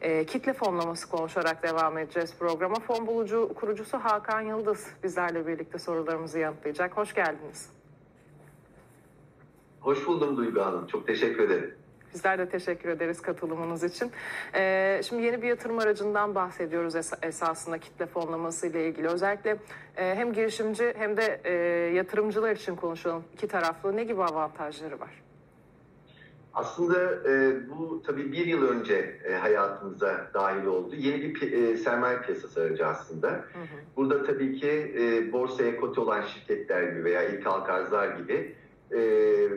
E, kitle fonlaması konuşarak devam edeceğiz programa. Fon bulucu kurucusu Hakan Yıldız bizlerle birlikte sorularımızı yanıtlayacak. Hoş geldiniz. Hoş buldum Duygu Hanım. Çok teşekkür ederim. Bizler de teşekkür ederiz katılımınız için. Ee, şimdi yeni bir yatırım aracından bahsediyoruz es- esasında kitle fonlaması ile ilgili. Özellikle e, hem girişimci hem de e, yatırımcılar için konuşalım. İki taraflı ne gibi avantajları var? Aslında e, bu tabii bir yıl önce e, hayatımıza dahil oldu. Yeni bir pi- e, sermaye piyasası aracı aslında. Hı hı. Burada tabii ki e, borsaya kote olan şirketler gibi veya ilk halka arzlar gibi e,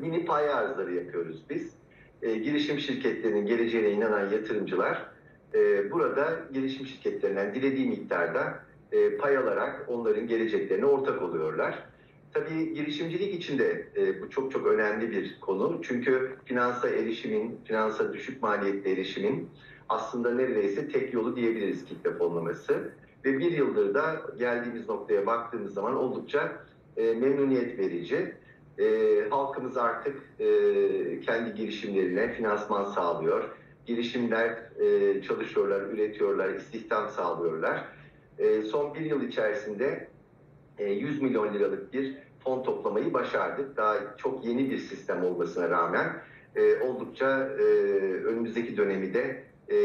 mini pay arzları yapıyoruz biz. E, girişim şirketlerinin geleceğine inanan yatırımcılar e, burada girişim şirketlerinden dilediği miktarda e, pay alarak onların geleceklerine ortak oluyorlar. Tabii girişimcilik için de e, bu çok çok önemli bir konu. Çünkü finansa erişimin, finansa düşük maliyetli erişimin aslında neredeyse tek yolu diyebiliriz kitle fonlaması. Ve bir yıldır da geldiğimiz noktaya baktığımız zaman oldukça e, memnuniyet verici. E, halkımız artık e, kendi girişimlerine finansman sağlıyor. Girişimler e, çalışıyorlar, üretiyorlar, istihdam sağlıyorlar. E, son bir yıl içerisinde 100 milyon liralık bir fon toplamayı başardık. Daha çok yeni bir sistem olmasına rağmen e, oldukça e, önümüzdeki dönemi de e,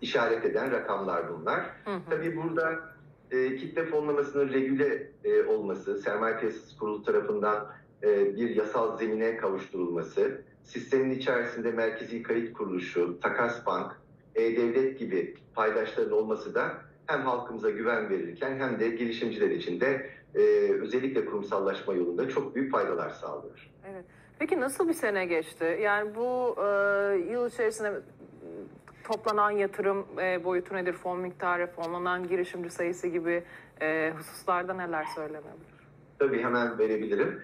işaret eden rakamlar bunlar. Hı hı. Tabii burada e, kitle fonlamasının regüle e, olması, sermaye piyasası kurulu tarafından e, bir yasal zemine kavuşturulması, sistemin içerisinde merkezi kayıt kuruluşu, takas bank, e-devlet gibi paydaşların olması da hem halkımıza güven verirken hem de girişimciler için de e, özellikle kurumsallaşma yolunda çok büyük faydalar sağlıyor. Evet. Peki nasıl bir sene geçti? Yani bu e, yıl içerisinde toplanan yatırım e, boyutu nedir? Fon miktarı, fonlanan girişimci sayısı gibi e, hususlarda neler söylenebilir? Tabii hemen verebilirim.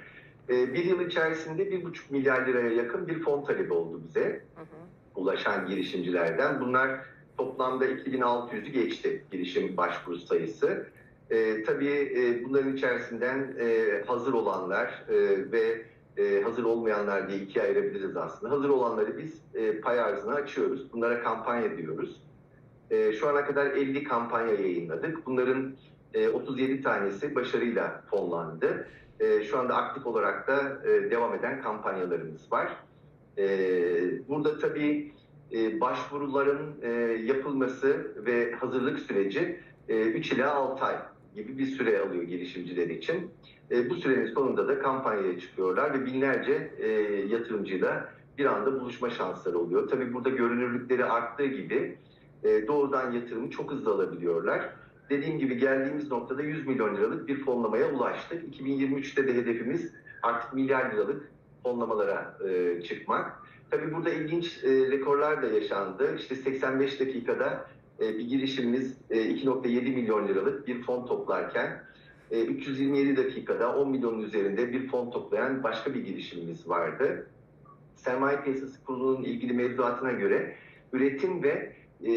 E, bir yıl içerisinde bir buçuk milyar liraya yakın bir fon talebi oldu bize. Hı hı. ulaşan girişimcilerden. Bunlar toplamda 2600'ü geçti girişim başvuru sayısı. Ee, tabii e, bunların içerisinden e, hazır olanlar e, ve e, hazır olmayanlar diye ikiye ayırabiliriz aslında. Hazır olanları biz e, pay arzına açıyoruz. Bunlara kampanya diyoruz. E, şu ana kadar 50 kampanya yayınladık. Bunların e, 37 tanesi başarıyla fonlandı. E, şu anda aktif olarak da e, devam eden kampanyalarımız var. Ee, burada tabii e, başvuruların e, yapılması ve hazırlık süreci e, 3 ila 6 ay gibi bir süre alıyor girişimciler için. E, bu sürenin sonunda da kampanyaya çıkıyorlar ve binlerce yatırımcıyla bir anda buluşma şansları oluyor. Tabii burada görünürlükleri arttığı gibi doğrudan yatırımı çok hızlı alabiliyorlar. Dediğim gibi geldiğimiz noktada 100 milyon liralık bir fonlamaya ulaştık. 2023'te de hedefimiz artık milyar liralık fonlamalara çıkmak. Tabii burada ilginç e, rekorlar da yaşandı. İşte 85 dakikada e, bir girişimimiz e, 2.7 milyon liralık bir fon toplarken e, 327 dakikada 10 milyonun üzerinde bir fon toplayan başka bir girişimimiz vardı. Sermaye Piyasası Kurulu'nun ilgili mevzuatına göre üretim ve e,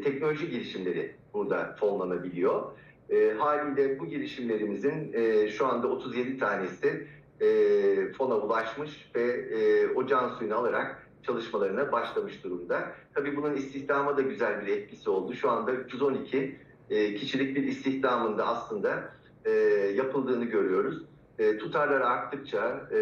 teknoloji girişimleri burada fonlanabiliyor. E, haliyle bu girişimlerimizin e, şu anda 37 tanesi e, fona ulaşmış ve e, o can suyunu alarak çalışmalarına başlamış durumda. Tabii bunun istihdama da güzel bir etkisi oldu. Şu anda 312 e, kişilik bir istihdamın da aslında e, yapıldığını görüyoruz. E, tutarlar arttıkça, e,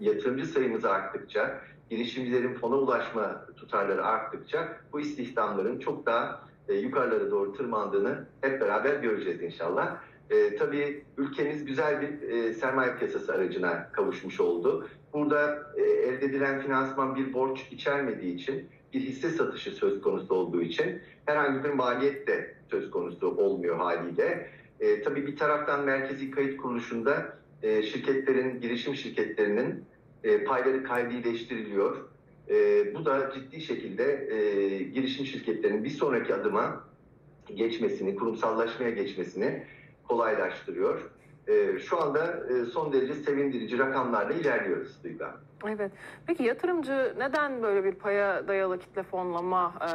yatırımcı sayımız arttıkça, girişimcilerin fona ulaşma tutarları arttıkça bu istihdamların çok daha e, yukarılara doğru tırmandığını hep beraber göreceğiz inşallah. E, tabii ülkemiz güzel bir e, sermaye piyasası aracına kavuşmuş oldu. Burada e, elde edilen finansman bir borç içermediği için, bir hisse satışı söz konusu olduğu için herhangi bir maliyet de söz konusu olmuyor haliyle. E, tabii bir taraftan merkezi kayıt kuruluşunda e, şirketlerin, girişim şirketlerinin e, payları kaydileştiriliyor. E, bu da ciddi şekilde e, girişim şirketlerinin bir sonraki adıma geçmesini, kurumsallaşmaya geçmesini kolaylaştırıyor. Ee, şu anda e, son derece sevindirici rakamlarla ilerliyoruz Duygu. Evet. Peki yatırımcı neden böyle bir paya dayalı kitle fonlama e,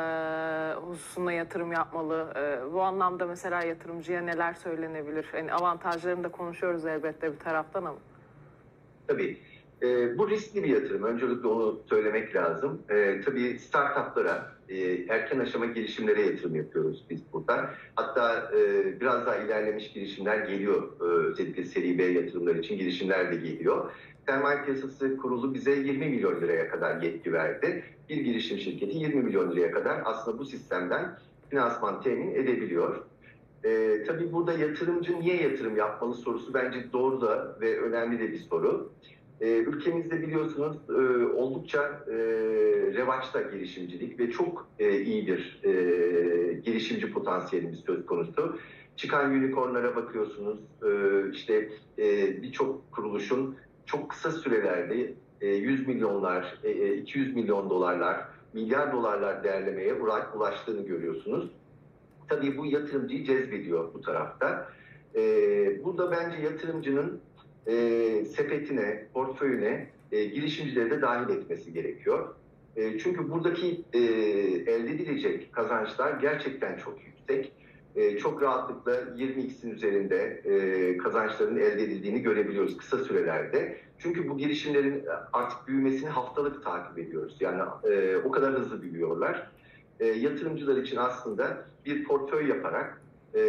hususunda yatırım yapmalı? E, bu anlamda mesela yatırımcıya neler söylenebilir? Yani avantajlarını da konuşuyoruz elbette bir taraftan ama. Tabii e, bu riskli bir yatırım. Öncelikle onu söylemek lazım. E, tabii startuplara e, erken aşama girişimlere yatırım yapıyoruz biz burada. Hatta e, biraz daha ilerlemiş girişimler geliyor. E, özellikle seri B yatırımlar için girişimler de geliyor. Sermaye Piyasası Kurulu bize 20 milyon liraya kadar yetki verdi. Bir girişim şirketi 20 milyon liraya kadar aslında bu sistemden finansman temin edebiliyor. Ee, tabii burada yatırımcı niye yatırım yapmalı sorusu bence doğru da ve önemli de bir soru. Ee, ülkemizde biliyorsunuz e, oldukça e, revaçta girişimcilik ve çok e, iyi bir e, girişimci potansiyelimiz söz konusu. Çıkan unicornlara bakıyorsunuz, e, işte e, birçok kuruluşun çok kısa sürelerde e, 100 milyonlar, e, e, 200 milyon dolarlar, milyar dolarlar değerlemeye ula- ulaştığını görüyorsunuz. Tabii bu yatırımcıyı cezbediyor bu tarafta. Ee, burada bence yatırımcının e, sepetine, portföyüne e, girişimcileri de dahil etmesi gerekiyor. E, çünkü buradaki e, elde edilecek kazançlar gerçekten çok yüksek. E, çok rahatlıkla 20x'in üzerinde e, kazançların elde edildiğini görebiliyoruz kısa sürelerde. Çünkü bu girişimlerin artık büyümesini haftalık takip ediyoruz. Yani e, o kadar hızlı büyüyorlar. E, yatırımcılar için aslında bir portföy yaparak e,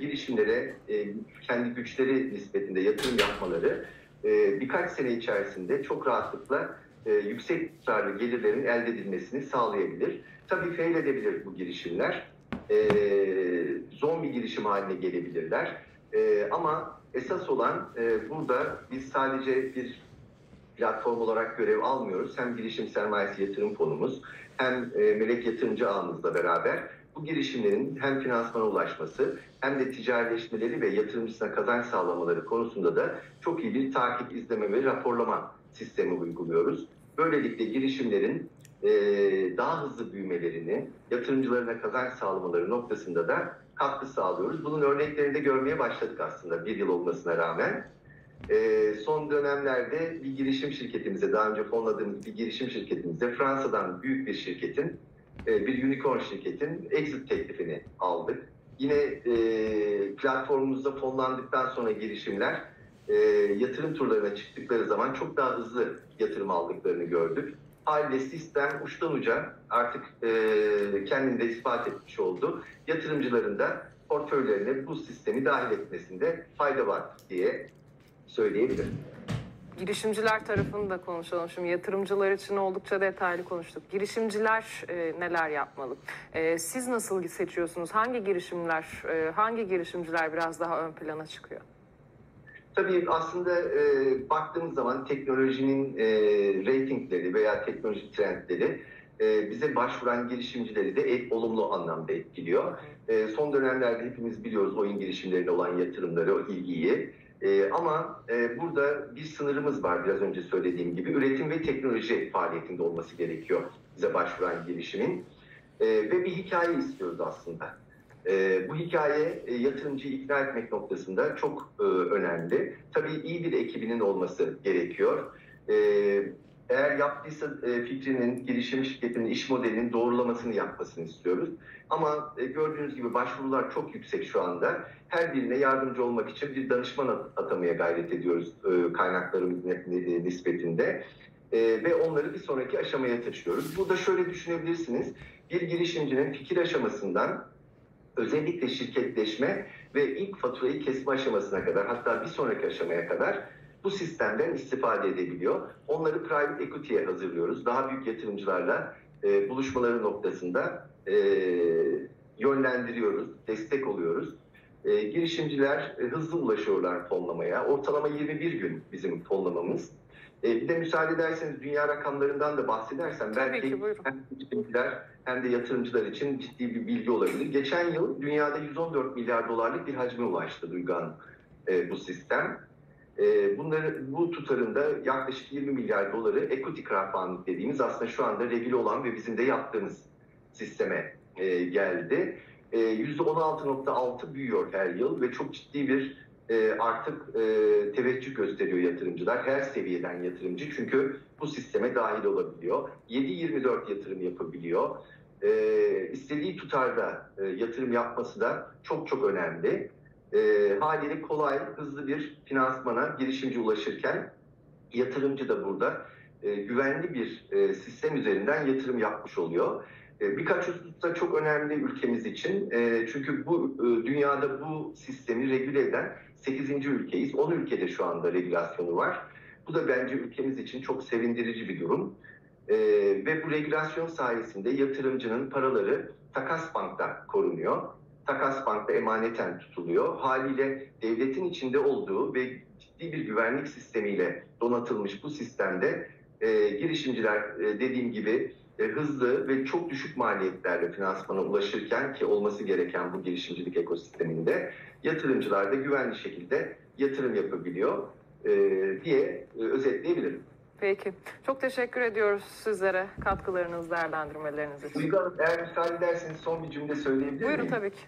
girişimlere e, kendi güçleri nispetinde yatırım yapmaları e, birkaç sene içerisinde çok rahatlıkla e, yüksek tutarlı gelirlerin elde edilmesini sağlayabilir. Tabii fail edebilir bu girişimler. E, zombi girişim haline gelebilirler. E, ama esas olan e, burada biz sadece bir platform olarak görev almıyoruz. Hem girişim sermayesi yatırım fonumuz hem e, melek yatırımcı ağımızla beraber bu girişimlerin hem finansmana ulaşması hem de ticarileşmeleri ve yatırımcısına kazanç sağlamaları konusunda da çok iyi bir takip, izleme ve raporlama sistemi uyguluyoruz. Böylelikle girişimlerin e, daha hızlı büyümelerini, yatırımcılarına kazanç sağlamaları noktasında da katkı sağlıyoruz. Bunun örneklerini de görmeye başladık aslında bir yıl olmasına rağmen. E, son dönemlerde bir girişim şirketimize, daha önce fonladığımız bir girişim şirketimize Fransa'dan büyük bir şirketin, e, bir unicorn şirketin exit teklifini aldık. Yine e, platformumuzda fonlandıktan sonra girişimler e, yatırım turlarına çıktıkları zaman çok daha hızlı yatırım aldıklarını gördük. Haliyle sistem uçtan uca artık e, kendini de ispat etmiş oldu. Yatırımcıların da portföylerine bu sistemi dahil etmesinde fayda var diye söyleyebilirim. Girişimciler tarafını da konuşalım. Şimdi yatırımcılar için oldukça detaylı konuştuk. Girişimciler e, neler yapmalı? E, siz nasıl seçiyorsunuz? Hangi girişimler, e, hangi girişimciler biraz daha ön plana çıkıyor? Tabii aslında e, baktığımız zaman teknolojinin e, reytingleri veya teknoloji trendleri e, bize başvuran girişimcileri de et, olumlu anlamda etkiliyor. E, son dönemlerde hepimiz biliyoruz oyun girişimlerine olan yatırımları, o ilgiyi. E, ama e, burada bir sınırımız var biraz önce söylediğim gibi. Üretim ve teknoloji faaliyetinde olması gerekiyor bize başvuran girişimin. E, ve bir hikaye istiyoruz aslında. E, bu hikaye e, yatırımcıyı ikna etmek noktasında çok e, önemli. Tabii iyi bir ekibinin olması gerekiyor. E, eğer yaptıysa e, fikrinin, girişim şirketinin iş modelinin doğrulamasını yapmasını istiyoruz. Ama e, gördüğünüz gibi başvurular çok yüksek şu anda. Her birine yardımcı olmak için bir danışman at- atamaya gayret ediyoruz e, kaynaklarımız ne- nispetinde. E, ve onları bir sonraki aşamaya taşıyoruz. Burada şöyle düşünebilirsiniz. Bir girişimcinin fikir aşamasından özellikle şirketleşme ve ilk faturayı kesme aşamasına kadar hatta bir sonraki aşamaya kadar bu sistemden istifade edebiliyor. Onları private equity'ye hazırlıyoruz. Daha büyük yatırımcılarla e, buluşmaları noktasında e, yönlendiriyoruz, destek oluyoruz. E, girişimciler e, hızlı ulaşıyorlar fonlamaya. Ortalama 21 gün bizim fonlamamız. E, bir de müsaade ederseniz dünya rakamlarından da bahsedersem Tabii belki ki, buyurun. hem girişimciler hem de yatırımcılar için ciddi bir bilgi olabilir. Geçen yıl dünyada 114 milyar dolarlık bir hacme ulaştı Duygan e, bu sistem. E, bunları, bu tutarında yaklaşık 20 milyar doları equity crowdfunding dediğimiz aslında şu anda regüle olan ve bizim de yaptığımız sisteme e, geldi. E, %16.6 büyüyor her yıl ve çok ciddi bir e, artık e, teveccüh gösteriyor yatırımcılar. Her seviyeden yatırımcı çünkü bu sisteme dahil olabiliyor. 7-24 yatırım yapabiliyor. E, istediği tutarda e, yatırım yapması da çok çok önemli. E, haliyle kolay, hızlı bir finansmana girişimci ulaşırken yatırımcı da burada e, güvenli bir e, sistem üzerinden yatırım yapmış oluyor. E, birkaç hususta çok önemli ülkemiz için. E, çünkü bu e, dünyada bu sistemi regüle eden 8. ülkeyiz. 10 ülkede şu anda regülasyonu var. Bu da bence ülkemiz için çok sevindirici bir durum. E, ve bu regülasyon sayesinde yatırımcının paraları takas bankta korunuyor. Takas bankta emaneten tutuluyor. Haliyle devletin içinde olduğu ve ciddi bir güvenlik sistemiyle donatılmış bu sistemde e, girişimciler e, dediğim gibi e, hızlı ve çok düşük maliyetlerle finansmana ulaşırken ki olması gereken bu girişimcilik ekosisteminde yatırımcılar da güvenli şekilde yatırım yapabiliyor e, diye e, özetleyebilirim. Peki. Çok teşekkür ediyoruz sizlere katkılarınız, değerlendirmeleriniz için. Duygu Hanım eğer müsaade ederseniz son bir cümle söyleyebilir Buyurun miyim? tabii ki.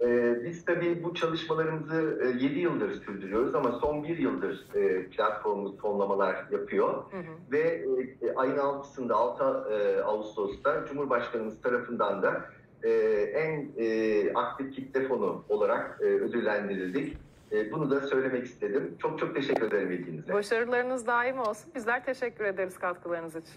Ee, biz tabii bu çalışmalarımızı 7 yıldır sürdürüyoruz ama son bir yıldır e, platformumuz fonlamalar yapıyor. Hı hı. Ve e, ayın 6'sında 6 e, Ağustos'ta Cumhurbaşkanımız tarafından da e, en e, aktif kitle fonu olarak e, ödüllendirildik. E, bunu da söylemek istedim. Çok çok teşekkür ederim ilginize. Başarılarınız daim olsun. Bizler teşekkür ederiz katkılarınız için.